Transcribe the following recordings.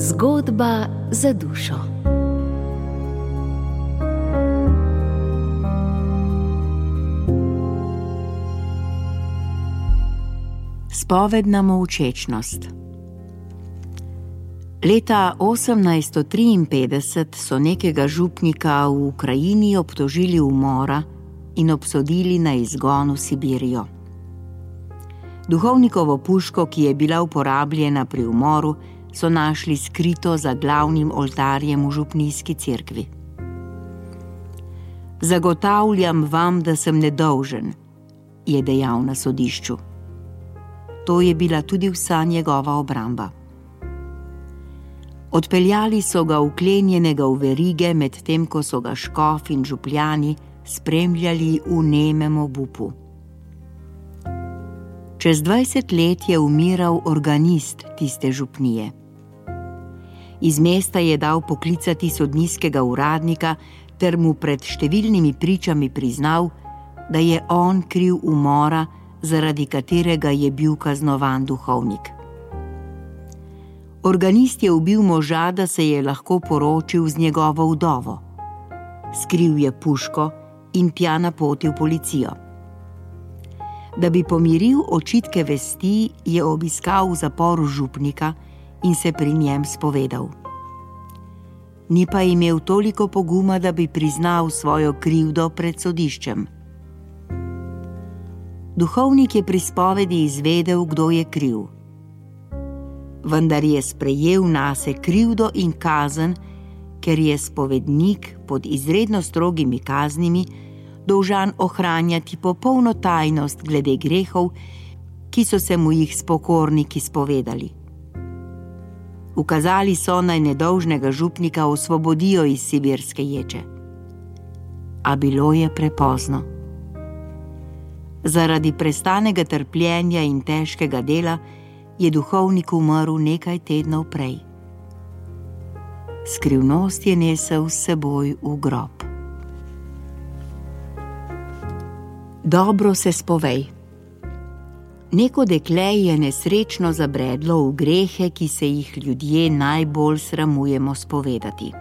Zgodba za dušo. Spovedna molčečnost. Leta 1853 so nekega župnika v Ukrajini obtožili umora in obsodili na izgon v Sibirijo. Duhovnikovo puško, ki je bila uporabljena pri umoru, so našli skrito za glavnim oltarjem v župnijski cerkvi. Zagotavljam vam, da sem nedolžen, je dejal na sodišču. To je bila tudi vsa njegova obramba. Odpeljali so ga uklenjenega v verige, medtem ko so ga škof in župljani spremljali v nemem obupu. Čez 20 let je umiral organist tiste župnije. Iz mesta je dal poklicati sodniškega uradnika ter mu pred številnimi pričami priznal, da je on kriv umora, zaradi katerega je bil kaznovan duhovnik. Organist je ubil moža, da se je lahko poročil z njegovo vdovo. Skril je puško in tja napotil policijo. Da bi pomiril očitke vesti, je obiskal v zaporu župnika in se pri njem spovedal. Ni pa imel toliko poguma, da bi priznal svojo krivdo pred sodiščem. Duhovnik je pri spovedi izvedel, kdo je kriv. Vendar je sprejel na sebe krivdo in kazen, ker je spovednik pod izredno strogimi kaznimi dolžan ohranjati popolno tajnost glede grehov, ki so se mu jih spokorniki spovedali. Ukazali so naj nedolžnega župnika osvobodijo iz sibirske ječe. A bilo je prepozno. Zaradi prestanega trpljenja in težkega dela je duhovnik umrl nekaj tednov prej. Skrivnost je nesel s seboj v grob. Dobro se spovej. Neko dekle je nesrečno zabredlo v grehe, ki se jih ljudje najbolj sramujemo spovedati.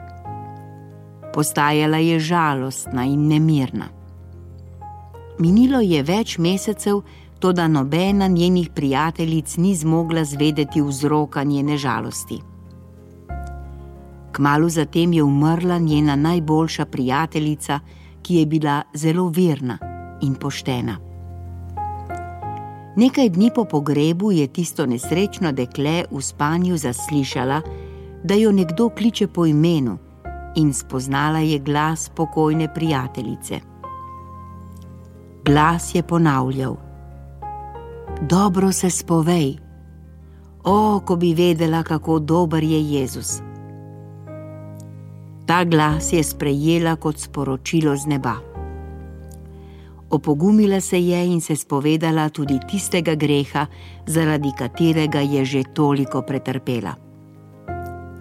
Postajala je žalostna in nemirna. Minilo je več mesecev, to da nobena njenih prijateljic ni zmogla zvedeti vzroka njene žalosti. Kmalu zatem je umrla njena najboljša prijateljica, ki je bila zelo verna in poštena. Nekaj dni po pogrebu je tisto nesrečno dekle v spanju zaslišala, da jo nekdo kliče po imenu, in spoznala je glas pokojne prijateljice. Glas je ponavljal: Dobro se spovej, o, ko bi vedela, kako dober je Jezus. Ta glas je sprejela kot sporočilo z neba. Opogumila se je in se spovedala tudi tistega greha, zaradi katerega je že toliko pretrpela.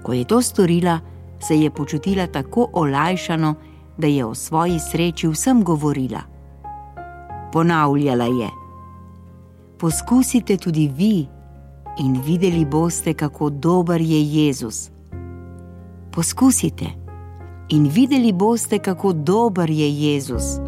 Ko je to storila, se je počutila tako olajšano, da je o svoji sreči vsem govorila. Ponavljala je: Poskusite tudi vi in videli boste, kako dober je Jezus. Poskusite in videli boste, kako dober je Jezus.